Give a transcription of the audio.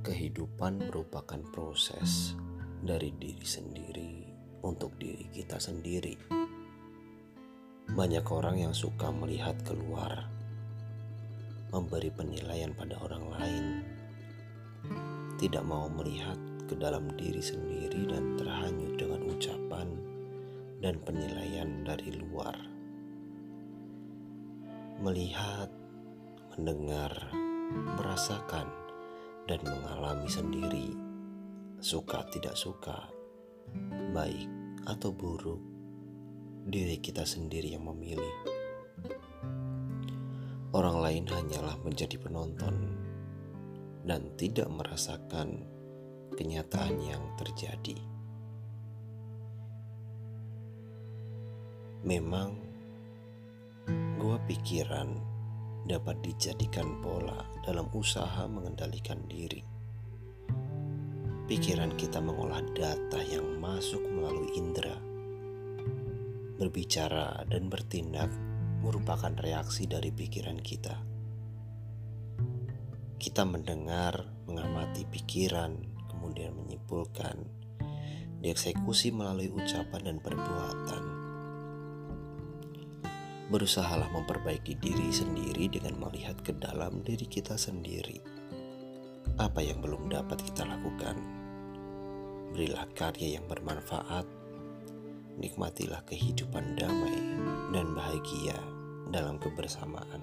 Kehidupan merupakan proses dari diri sendiri untuk diri kita sendiri. Banyak orang yang suka melihat keluar, memberi penilaian pada orang lain, tidak mau melihat ke dalam diri sendiri dan terhanyut dengan ucapan dan penilaian dari luar. Melihat, mendengar, merasakan dan mengalami sendiri, suka tidak suka, baik atau buruk, diri kita sendiri yang memilih. Orang lain hanyalah menjadi penonton dan tidak merasakan kenyataan yang terjadi. Memang, gua pikiran dapat dijadikan pola dalam usaha mengendalikan diri. Pikiran kita mengolah data yang masuk melalui indera. Berbicara dan bertindak merupakan reaksi dari pikiran kita. Kita mendengar, mengamati pikiran, kemudian menyimpulkan, dieksekusi melalui ucapan dan perbuatan Berusahalah memperbaiki diri sendiri dengan melihat ke dalam diri kita sendiri. Apa yang belum dapat kita lakukan? Berilah karya yang bermanfaat. Nikmatilah kehidupan damai dan bahagia dalam kebersamaan.